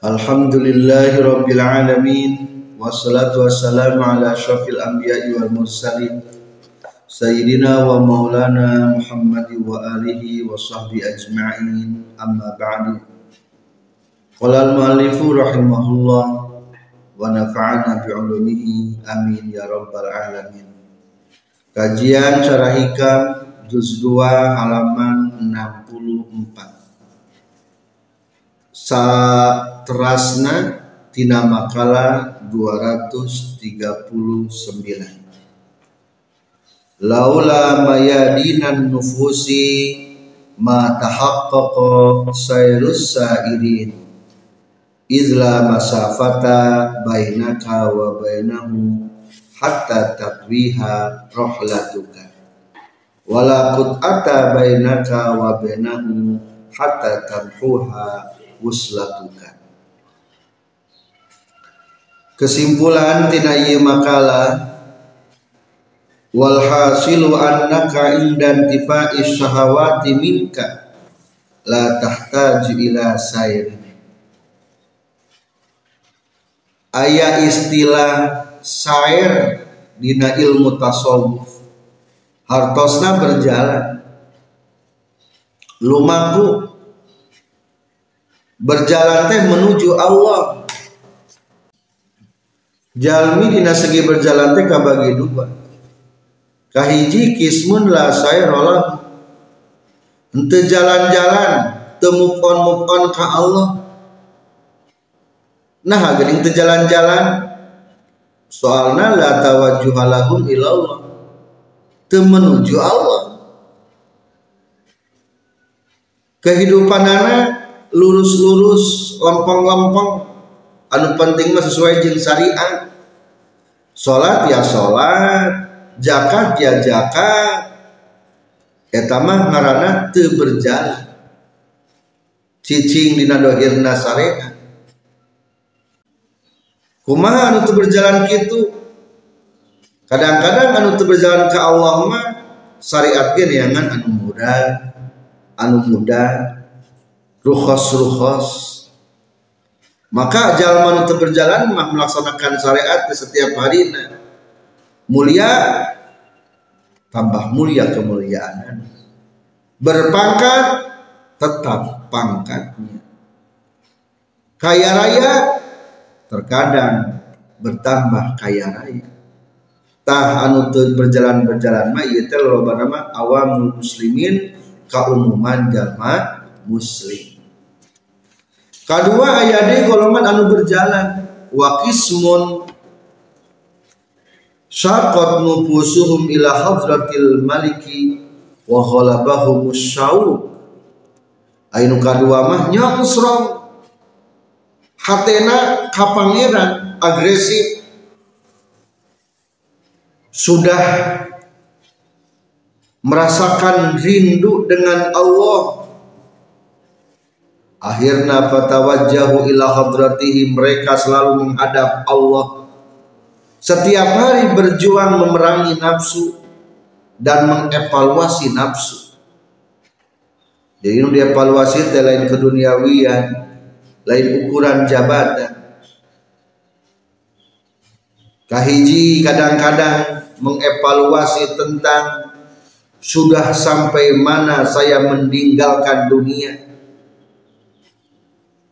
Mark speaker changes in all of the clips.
Speaker 1: Alhamdulillahi rabbil alamin. Wassalatu wassalamu ala syafil anbiya'i wal mursalin. Sayyidina wa maulana Muhammad wa alihi wa sahbihi ajma'in. Amma ba'du. Qala al-muallifu rahimahullah Wa nafa'ana bi'ulumihi Amin ya rabbal alamin. Kajian Syarah Hikam juz 2 halaman 64. Satrasna tina makalah 239. Laula mayadinan nufusi ma tahaqqaqa sayrus sairin. Izla masafata bainaka wa bainahu hatta tatwiha rohlatuka. Wala ata bainaka wa bainahu hatta tamhuha wuslatuka kesimpulan tina ieu makalah wal hasilu annaka indan tifai syahawati minka la tahtaju ila sair. Aya istilah sair dina ilmu tasawuf. Hartosna berjalan. Lumaku. Berjalan teh menuju Allah jalmi dina segi berjalan teh kabagi dua. Kahiji kismun la sair Allah ente jalan-jalan temukon mukon ka Allah. Nah geuning teu jalan-jalan. Soalnya la tawajjuhalahum ilallah. Menuju Allah. Kehidupan anak lurus-lurus lempeng-lempeng anu penting mah sesuai jeung syariat salat ya salat zakat ya zakat. Eta mah ngaranna teu berjalan. Cicing dina dohirna syariat kumaha anu teu berjalan kitu? Kadang-kadang anu teu berjalan ke Allah mah syariat neangan anu mudah anu mudah rukhos-rukhos maka jalan teu berjalan melaksanakan syariat di setiap harina mulia tambah mulia kemuliaan. Berpangkat tetap pangkatnya. Kaya raya terkadang bertambah kaya raya. Tah anu berjalan berjalan mah ieu teh loba nama awam muslimin kaumuman jalma muslim kadua aya deui golongan anu berjalan. Wa qismun syaqat nufusuhum ila hadratil maliki wa ghalabahum syauq anu kadua mah nyongsrong. Hatena kapangeran agresif. Sudah merasakan rindu dengan Allah akhirnya fatawajjahu ila hadratihi mereka selalu menghadap Allah. Setiap hari berjuang memerangi nafsu dan mengevaluasi nafsu. Jadi ini dievaluasi lain keduniawian lain ukuran jabatan. Kahiji kadang-kadang mengevaluasi tentang sudah sampai mana saya meninggalkan dunia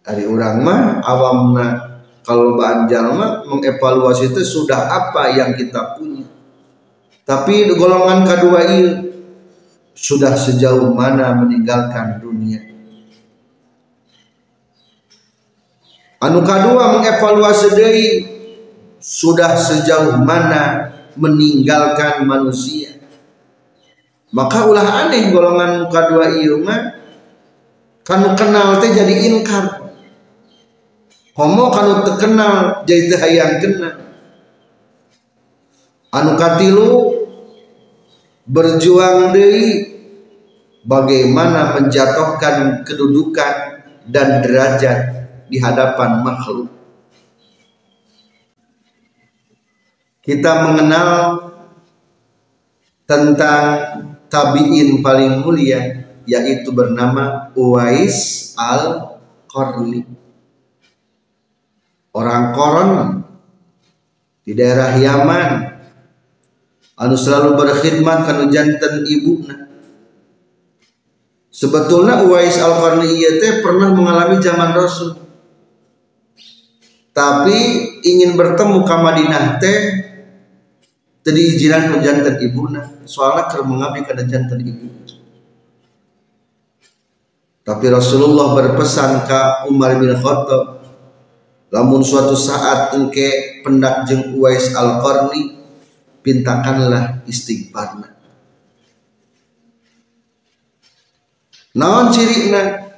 Speaker 1: dari orang mah awamna kalau bahan jalma mengevaluasi itu sudah apa yang kita punya. Tapi golongan kedua ini sudah sejauh mana meninggalkan dunia. Anu kedua mengevaluasi diri sudah sejauh mana meninggalkan manusia. Maka ulah aneh golongan kedua iya mah kanu kenal teh jadi inkar homo kanu terkenal jadi hayang kenal. Anu katilu berjuang deui bagaimana menjatuhkan kedudukan dan derajat di hadapan makhluk. Kita mengenal tentang tabiin paling mulia yaitu bernama Uwais al-Qarni orang koron di daerah Yaman. Anu selalu berkhidmat kanu jantan ibu sebetulnya Uwais al-Qarni teh pernah mengalami zaman Rasul. Tapi ingin bertemu ke Madinah teh jadi izinan ku jantan ibuna soalnya keur mengabdi kana jantan ibu. Tapi Rasulullah berpesan ke Umar bin Khattab, lamun suatu saat engke pendak jeng Uwais Al-Qarni, pintakanlah istighfarna. Naon cirina?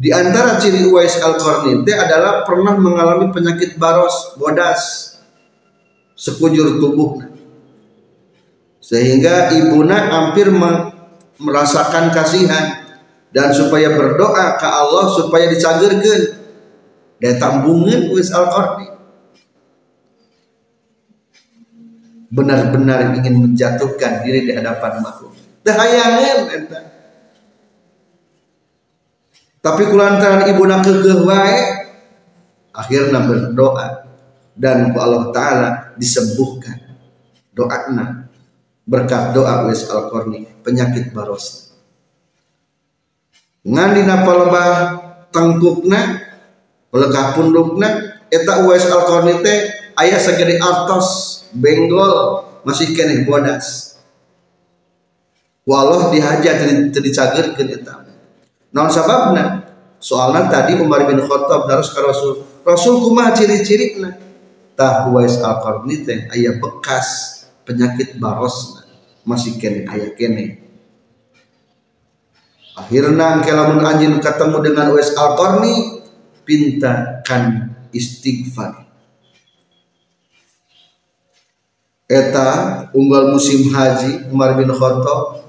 Speaker 1: Di antara ciri Uwais Al-Qarni itu adalah pernah mengalami penyakit baros, bodas, sekujur tubuhnya. Sehingga ibuna hampir merasakan kasihan dan supaya berdoa ke Allah supaya dicagerkan dan tambungan wis al benar-benar ingin menjatuhkan diri di hadapan makhluk. Dahayangan entah tapi kulantaran ibu nak kekeh akhirnya berdoa. Dan ku Allah Ta'ala disembuhkan doanya. Berkat doa wis al penyakit baros ngandina palebah tengkukna pelekah pundukna eta uwais alkorni teh aya sagede artos benggol masih kene bodas. Walau dihajar teu dicagerkeun eta. Naon sababna soalnya tadi Umar bin Khattab harus ke Rasul. Rasul kumaha ciri-cirina tah uwais alkorni teh aya bekas penyakit barosna masih kene aya kene. Akhirnya kelamun anjing ketemu dengan Uwais Al-Qarni pintakan istighfar. Eta unggal musim haji Umar bin Khattab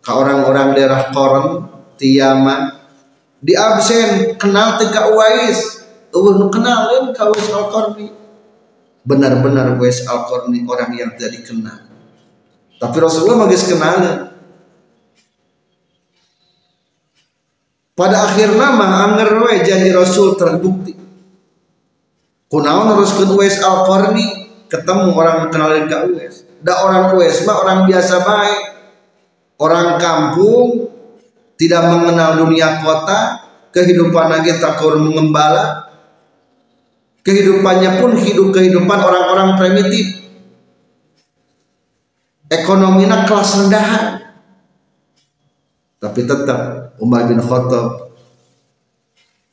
Speaker 1: ke orang-orang daerah Koron Tiaman di absen kenal tega Uwais. Nu kenalin ka Uwais Al-Qarni. Benar-benar Uwais Al-Qarni orang yang tidak dikenal tapi Rasulullah magis kenalin pada akhir nama anger we janji Rasul terbukti. Kunaon ke Uwais al Qarni ketemu orang kenalin ke Uwais. Da orang Uwais mah orang biasa baik orang kampung tidak mengenal dunia kota kehidupan lagi takur mengembala. Kehidupannya pun hidup kehidupan orang-orang primitif. Ekonominya kelas rendahan. Tapi tetap Umar bin Khattab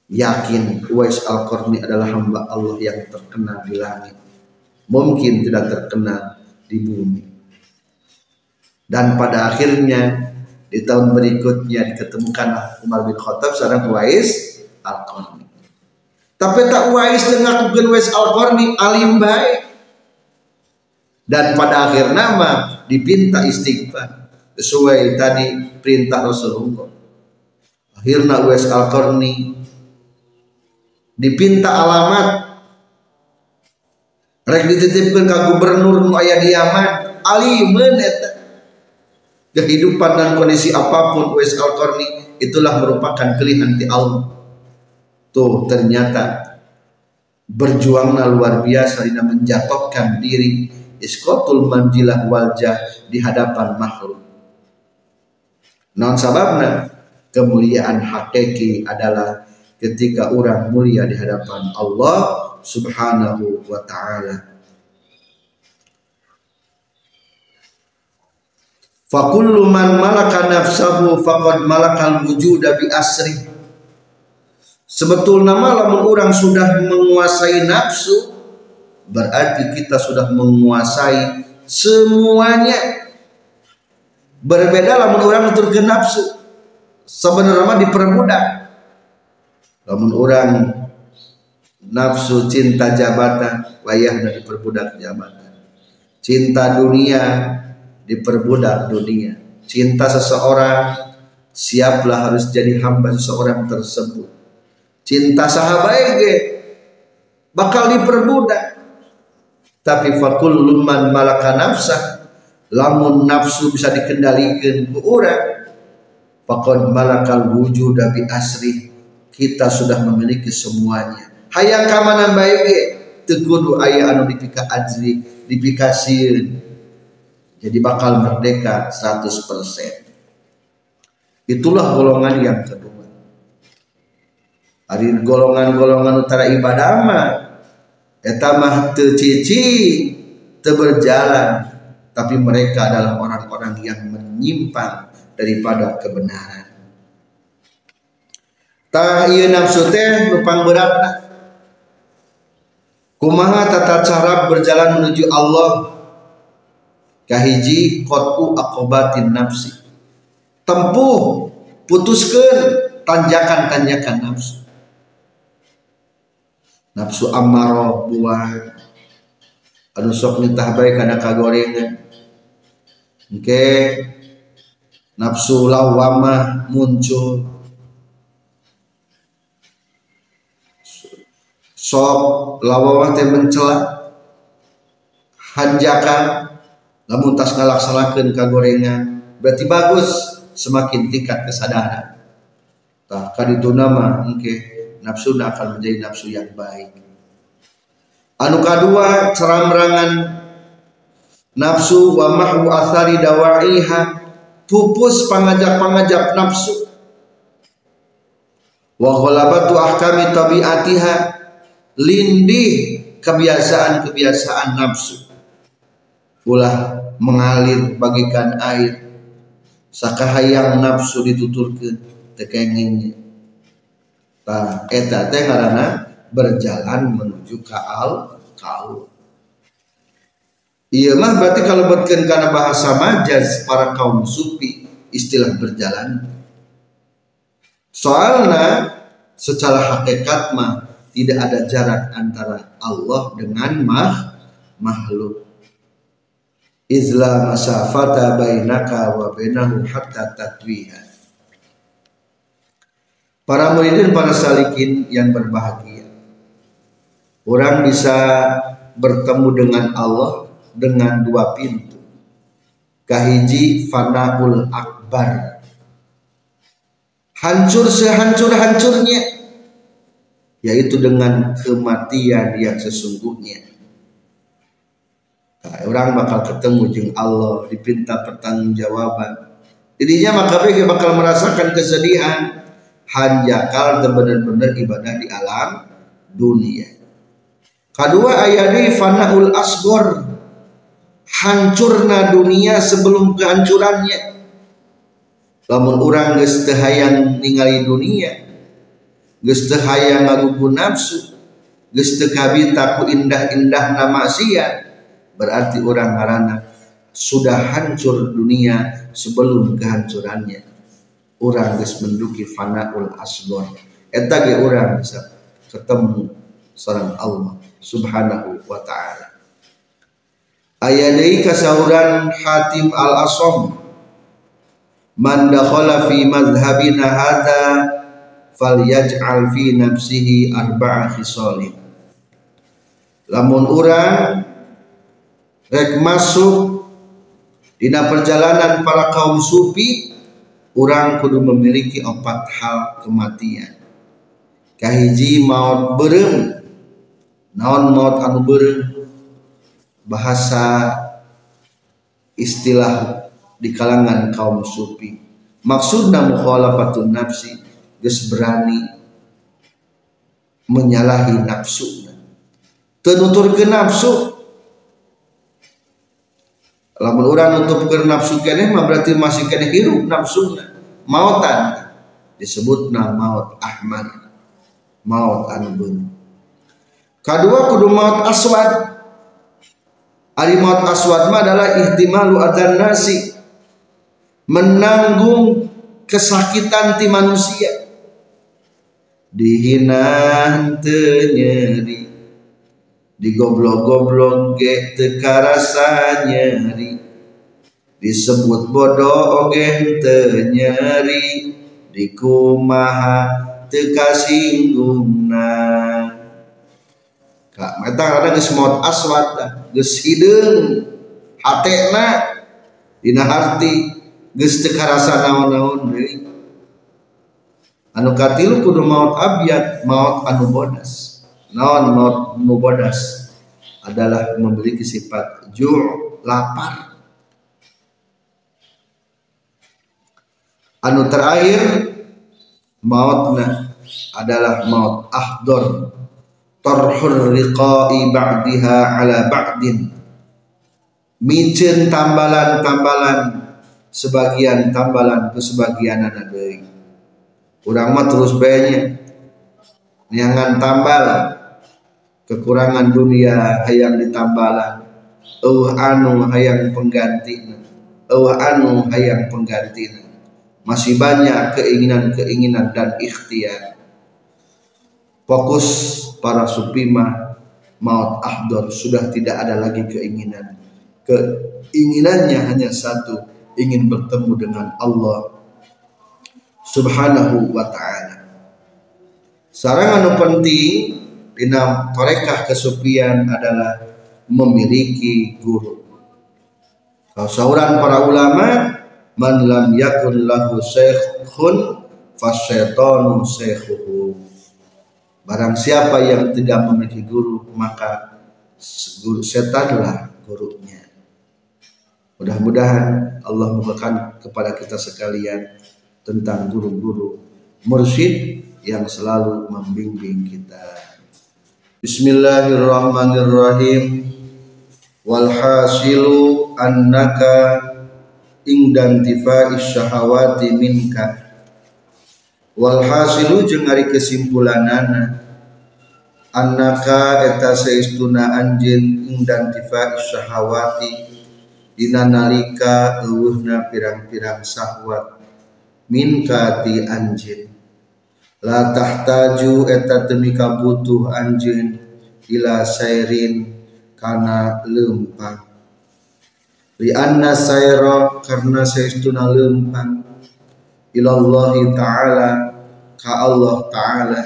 Speaker 1: yakin Uwais Al-Qarni adalah hamba Allah yang terkenal di langit. Mungkin tidak terkenal di bumi. Dan pada akhirnya di tahun berikutnya diketemukan Umar bin Khattab seorang Uwais Al-Qarni. Tapi tak Uwais dengan Uwais Al-Qarni alim baik. Dan pada akhir nama dipinta istighfar. Sesuai tadi perintah Rasulullah akhirnya Uwais Al-Qarni dipinta alamat. Rek dititipkan ke gubernur nu aya di Yaman. Alimeun eta kehidupan dan kondisi apa pun Uwais Al-Qarni itulah merupakan pilihan di Allah. Tuh ternyata berjuangnya luar biasa tidak menjatuhkan diri iskotul manjilah wajah di hadapan makhluk. Non sababna kemuliaan hakiki adalah ketika orang mulia di hadapan Allah Subhanahu wa taala. Fakullu man malaka nafsahu faqad malakal wujuda bi asri. Sebetulnya lamun orang sudah menguasai nafsu berarti kita sudah menguasai semuanya berbeda lamun orang nuturkeun nafsu sebenarnya dipermudah lamun orang nafsu cinta jabatan wayah dari perbudak jabatan. Cinta dunia diperbudak dunia. Cinta seseorang siaplah harus jadi hamba seseorang tersebut. Cinta sahabat bakal diperbudak tapi fakul luman malaka nafsah lamun nafsu bisa dikendalikan ke orang fakon malakal wujud bi asri. Kita sudah memiliki semuanya. Hayang kamanan baik tegudu ayah anu dipika ajri dipikasiin jadi bakal merdeka 100% itulah golongan yang kedua. Hari golongan-golongan utara ibadah mah eta mah tecici teberjalan tapi mereka adalah orang-orang yang menyimpang daripada kebenaran. Tah ieu nafsu teh nupang beratna kumaha tata cara berjalan menuju Allah? Kahiji qatu aqobatin nafsi. Tempuh putuskan tanjakan-tanjakan nafsu. Nafsu amarah buah anu sok nitah bae kana kagorengan oke nafsu lawamah muncul. Sok lawawah teh mencela. Hanjakan. Lamun tas ngalaksanakeun kagorengan berarti bagus. Semakin tingkat kesadaran. Tah kaditu nama engke nafsu akan menjadi nafsu yang baik. Anu kadua ceramrangan nafsu wa mahwu athari dawaiha pupus pangajak-pangajak nafsu. Wa ghalabatu ahkami tabiatiha. Lindih kebiasaan-kebiasaan nafsu. Ulah mengalir bagikan air. Sakahayang nafsu dituturkan tekengingnya ta eta teh ngaranna berjalan menuju ke al kau iya mah berarti kalau buatkan karena bahasa majaz para kaum sufi istilah berjalan. Soalnya secara hakikat mah tidak ada jarak antara Allah dengan mah, makhluk. Izla masafata bainaka wa bainahu hatta tatwiha. Para muridin para salikin yang berbahagia. Orang bisa bertemu dengan Allah dengan dua pintu. Kahiji fanaul akbar. Hancur sehancur-hancurnya yaitu dengan kematian yang sesungguhnya. Nah, orang bakal ketemu jeng Allah dipinta pertanggungjawaban. Jadinya maka mereka bakal merasakan kesedihan. Hanjakal dan benar-benar ibadah di alam dunia. Kedua ayat fanaul asgor hancurna dunia sebelum kehancurannya. Lamun orang geus hayang ningali dunia geus teu hayang nafsu geus teu kabita ku indah-indah nama sia berarti orang ngaranna sudah hancur dunia sebelum kehancurannya. Orang geus menduki fanaul asgor eta orang bisa ketemu sareng Allah subhanahu wa ta'ala ayadai kasauran Hatim al-Asom. Man dakhala fi madhhabina hadha falyaj'al fi nafsihi arba'a khisalin. Lamun urang rek masuk dina perjalanan para kaum sufi orang kudu memiliki empat hal kematian. Kahiji maut berem naon maut anu berem bahasa istilah di kalangan kaum sufi. Maksudna mukhalafatun nafsi geus berani menyalahi nafsu ke nafsu lamun orang nutup ke nafsu kene mah berarti masih kene hirup nafsu mautan disebut nama maut ahmad maut anu kedua kudu maut aswad Ari maut aswad mah adalah ihtimalu adzan nasi. Menanggung kesakitan ti manusia. Dihina nyeri. Digoblok-goblok ge teka rasa nyeri. Disebut bodoh oge nyeri. Dikumaha teka singgungna meta ada geus maut aswat geus hideung hatena dina harti geus teu karasa naon-naon deui anu katilu kudu maut abiat maut anu bodas. Naon maut anu bodas? Adalah memiliki sifat ju' lapar. Anu terakhir mautna adalah maut ahdor tarhur riqai ba'diha ala ba'din. Micin tambalan-tambalan sebagian tambalan ke sebagian ada deui. Kurang mah terus banyak niangan tambal kekurangan dunia hayang ditambalan. Uh anu hayang pengganti. Uh anu hayang pengganti. Masih banyak keinginan-keinginan dan ikhtiar fokus para supima maut ahdor sudah tidak ada lagi keinginan. Keinginannya hanya satu ingin bertemu dengan Allah subhanahu wa ta'ala. Sarang anu penting dina torekah kesupian adalah memiliki guru. Sauran para ulama man lam yakun lahu syekhun fasyaitanu syekhuhu barang siapa yang tidak memiliki guru maka guru setanlah gurunya mudah-mudahan Allah membukakan kepada kita sekalian tentang guru-guru mursyid yang selalu membimbing kita. Bismillahirrahmanirrahim. Walhasilu annaka ingdantifa syahawati minka. Walhasilu jeung ari kesimpulanana annaka eta seistuna anjeun ingdantifa syahawati dina nalika eueuhna pirang-pirang syahwat min kati la tahtaju eta demi kabutuh anjeun ila sairin kana lempang li anna sayra karna lempang Allah ta'ala ka Allah ta'ala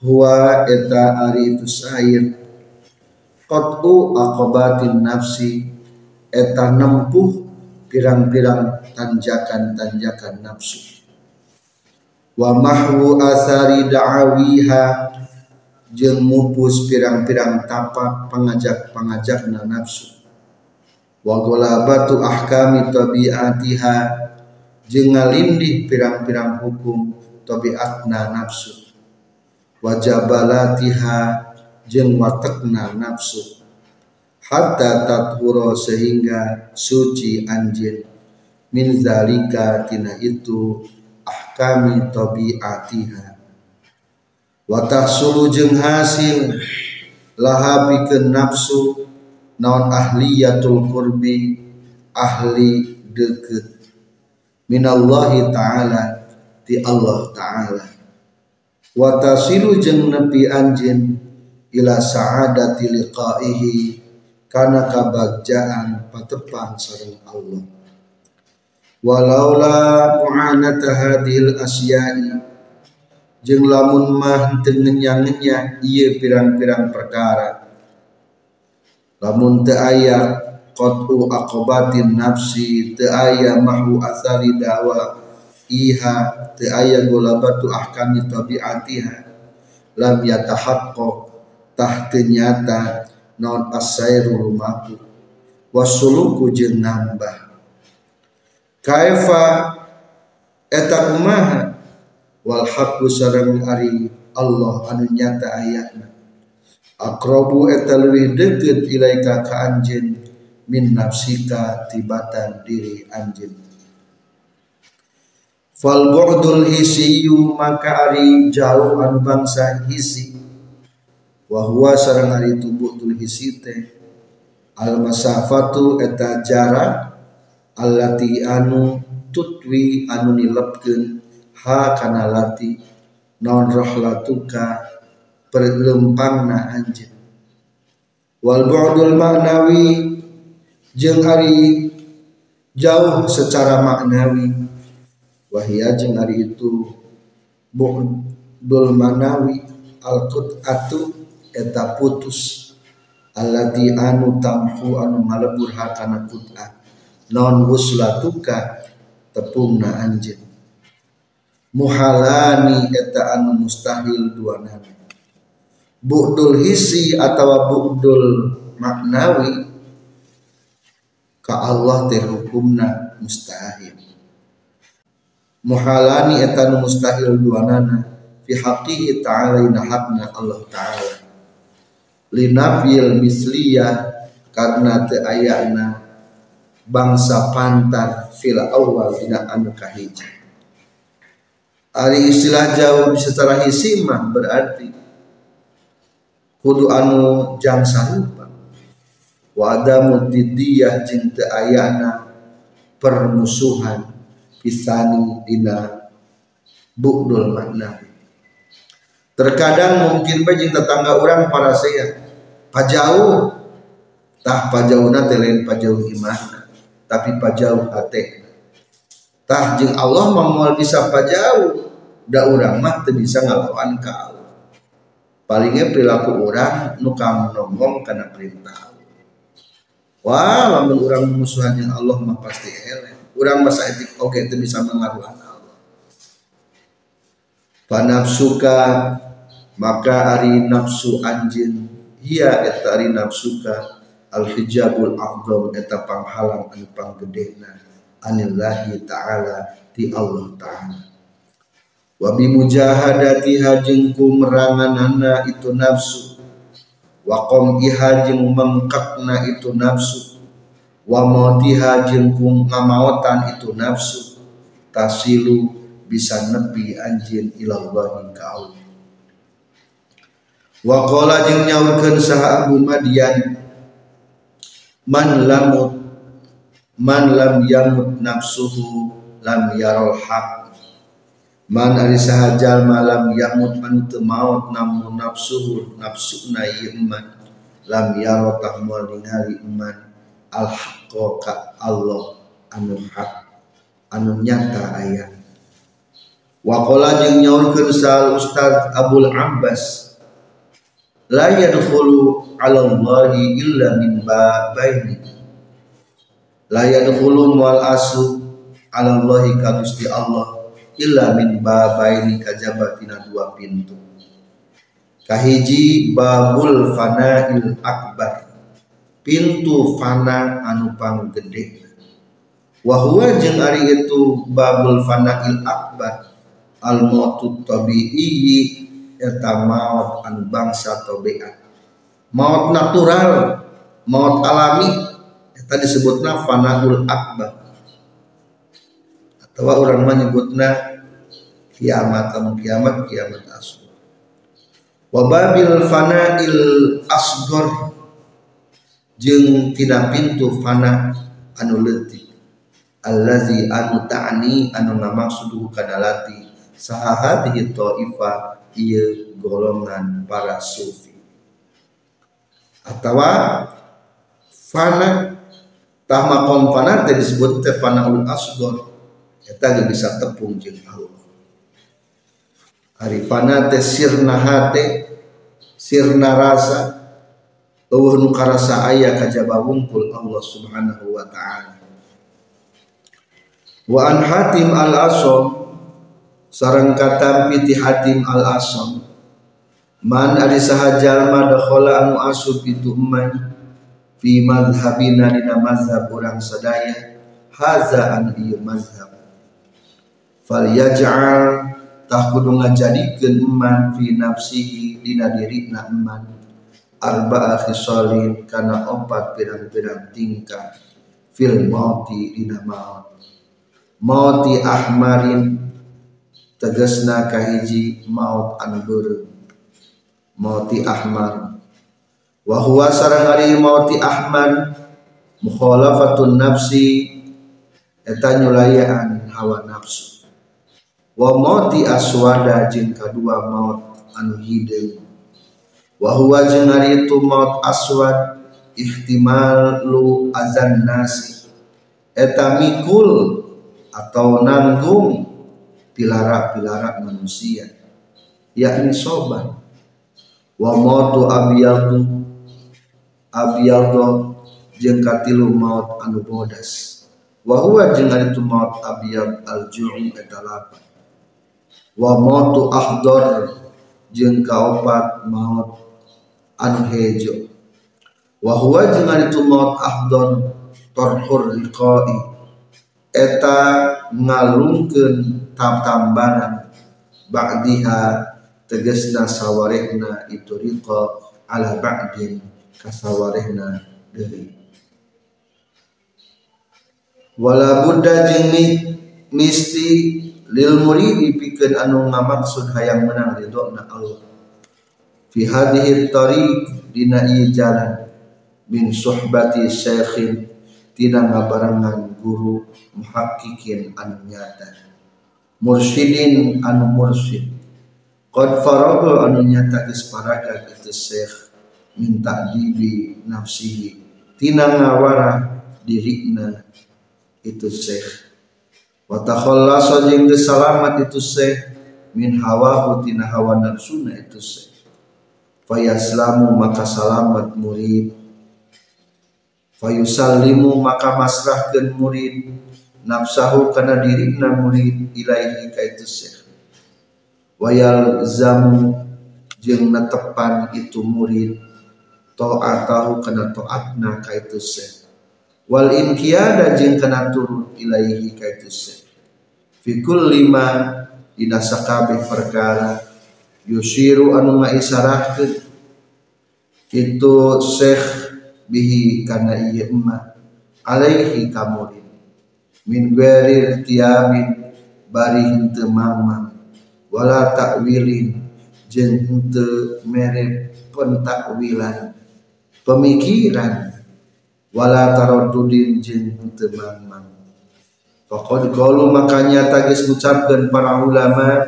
Speaker 1: huwa eta ari itu sair qatu aqabatin nafsi eta nempuh pirang-pirang tanjakan-tanjakan nafsu. Wa mahwu asari da'awiha jeung mupus pirang-pirang tapak pengajak-pengajakna nafsu. Wa golabatu ahkami tabiatiha jeung ngalindih pirang-pirang hukum tabiatna nafsu. Wa jabalatiha jeung watekna nafsu. Hatta tathuro sehingga suci anjin min zalika tina itu ahkami tabiatiha. Wa tahsulu jeung hasil laha pikeun nafsu naon ahliyatul qurbi ahli deket minallahi ta'ala ti Allah ta'ala. Wa tasilu jeung nepi anjin ila sa'adati liqaihi karena kabagjaan patepan sareng Allah. Walaula mu'anata hadhil asyai jeung lamun mah teu ngenya ieu pirang-pirang perkara. Lamun teu qatu aqabatin nafsi teu aya mahu asari dawa iha teu aya golabatu ahkami tabiatiha. Lam yatahaqqaq tah nyata naon asairu lumaku wasuluku jeung nambah. Kaifa eta kumaha? Wal haqqu sareng ari Allah anu nyata ayatna. Akrabu eta leuwih deukeut ilaika ka min nafsika tibatan diri anjeun fal bu'dul hisiyu maka ari jauh anu bangsa hisi. Wa huwa sareng ari tubuh tul hisite al masafatu eta jarak allati anu tutwi anu nilepkeun ha kana lati non rohlatuka perlempangna anjeun wal bu'dul ma'nawi jeung ari jauh secara maknawi. Wahia jeung ari itu bu'dul manawi. Al qut'atu eta putus. Allati anu tamhu anu malebur hakana qut'ah non wuslatuka tepungna anjeun. Muhalani eta anu mustahil duanana bu'dul hisi atau bu'dul maknawi ka Allah teh hukumna mustahil. Muhalani etan mustahil duanana fi haqqihi ta'ala ina hakna Allah ta'ala. Linafil misliyah karena te ayana bangsa pantar fil awal dina anu kahiji ari istilah jauh secara hisimah berarti kudu anu jang sarupa wa adamu didiyah teu ayana permusuhan pisani dina bukdul makna. Terkadang mungkin bae jeung tetangga orang para saya pajauh tah pajauna teh lain pajauh iman tapi pajauh hate. Tah jeung Allah mah bisa pajauh da urang mah bisa ngalawan ka Allah. Palingnya perilaku orang nukam ngomong karena perintah wah lamun orang musuhan yang Allah mah pasti elek. Orang masa etik oke okay, itu bisa mengaruhan Allah. Panafsuka maka ari nafsu anjin ia eta ari nafsuka. Al hijabul a'zam eta panghalang anu panggedena anillahi ta'ala ti Allah ta'ala. Wa bi mujahadatiha jeung kumeranganana itu nafsu wa qamiha jeung mengkatna itu nafsu. Wa mautiha jeung ngamaotan itu nafsu. Tasilu bisa nepi anjin ilallahi ka Allah. Wa qala jeung nyaurkeun saha Abu Madian man lamut man lam yamut nafsuhu lam yaral haq man ari sahajal malam yamut man teu maut namun nafsuhu nafsuna iman. Lam yaro tak moal ningali iman. Al haqqo Allah anu hak anu nyata aya. Wa qala jeung nyaurkeun sal ustaz Abdul Abbas la yadkhulu ala Allah illa min babaini. La yadkhulu wal asu ala Allah ka Allah illa min babaini kajabatina dua pintu. Kahiji babul fana'il akbar. Pintu fana anu pang gede. Wahwa jeung ari itu babul fana'il akbar. Al mautu tabi'i eta maut anu bangsa tabiat maut natural maut alami eta disebutna fanaul akbar atau orang menyebutna kiamat kamu kiamat kiamat asghar wababil fana'il asghar jeung tina pintu fana anu leutik. Allazi anu ta'ni anu ngamaksudu kana lati saha hadhihi ta'ifa ieu golongan para sufi. Atawa fana tah makom fana disebut teh fanaul asghar eta bisa tepung jeung Allah. Arifana teh sirna hate sirna rasa. Eueuh nu karasa aya kajaba wungkul Allah Subhanahu wa taala. Wa an hatim al asam sareng katampi ti hatim al asam man ari saha jalma anu asub itu eman fi madhhabina dina mazhab urang sadaya haza an ieu mazhab fal yaj'al tah kudu ngajadikeun eman fi nafsihi dina dirina eman arba'a khisalin kana opat pirang-pirang tingkah. Fil mauti dina maut. Mauti ahmarin tegasna kahiji maut beureum mauti ahmar. Wa huwa sareng ari mauti ahmar mukhalafatun nafsi eta nyulayaan hawa nafsu wa mauti aswada jeung kadua maut anu hideung wa huwa jeung ari itu maut aswad ihtimal lu azan nasi. Eta mikul atau nanggung pilara-pilara manusia yakni soban wa mautu abiyadu abiyadu jeung katilu maut anu bodas. Wa huwa jeung ari tu maut abiyad al ju'i eta lapar wa mautu ahdar jeung kaopat maut anu hejo. Wa huwa jeung ari tu maut ahdar torhur liqai. Eta ngalungkeun tambanan ba'diha tegesna sawarehna itu riqa ala ba'din kasawarehna deui. Wala buddha jeung misti lil muridi pikeun anu ngamaksud hayang menang ridona Allah. Fi hadhihi tariq dina ieu jalan min suhbati syekhin tina ngabarengan guru muhakkikin anu nyata. Mursyidin anu mursyid qad faraga anu nyata geus paraga kitu syekh min ta'dibi nafsihi. Tina ngawara dirina itu syekh wa takhallasa jeung geus salamat itu syekh min hawa tina hawa nafsuna itu syekh fayaslamu maka salamat murid. Fayusallimu maka masrahkeun murid. Nafsahu kana dirina murid ilaihi ka itu syekh wayal zamu jeung netepan itu murid. Taatahu kana taatna ka itu syekh wal inqiyada jeung kana turun ilaihi ka itu syekh fi kulli ma dina sakabeh perkara yusiru anu ngaisarahkeun itu syekh bihi kana ieu emak alaihi kamurid min ghairil tiamin bari henteu mamang wala takwilin jeung henteu mere pentakwilan pemikiran wala taraddudin jeung henteu mamang faqad qalu makanya tagis ngucapkeun para ulama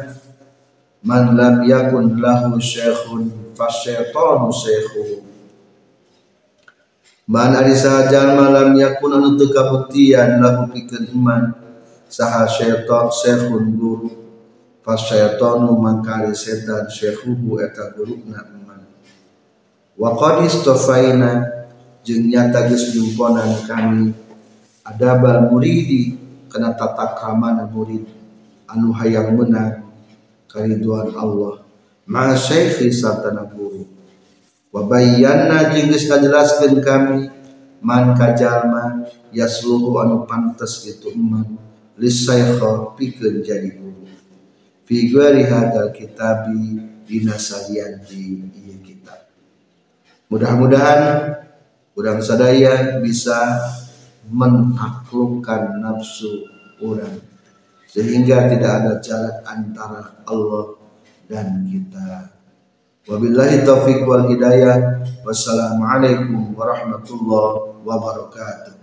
Speaker 1: man lam yakun lahu syekhun fasyaitanu syekhuhu Man ari sahaja malam yakun anu teu kabuktian lahu pikeun iman saha syaitan syekhun guru fasyaitanu mangkari setan syekhuhu eta guruna iman. Wa qad istofaina jeung nyata geus jumponan kami adabal muridi kana tata kramana murid anu hayang menang kariduan Allah. Ma syekhi satana guru wa bayyana jeung geus kami man kajalma yasluhu anu pantes itu iman lisaykha pikeun jadi guru. Fi ghairi hadal kitabi dina salian di ieu kitab. Mudah-mudahan urang sadaya bisa menaklukkan nafsu orang sehingga tidak ada jalan antara Allah dan kita Wabillahi taufiq wal hidayah. Wassalamualaikum warahmatullahi wabarakatuh.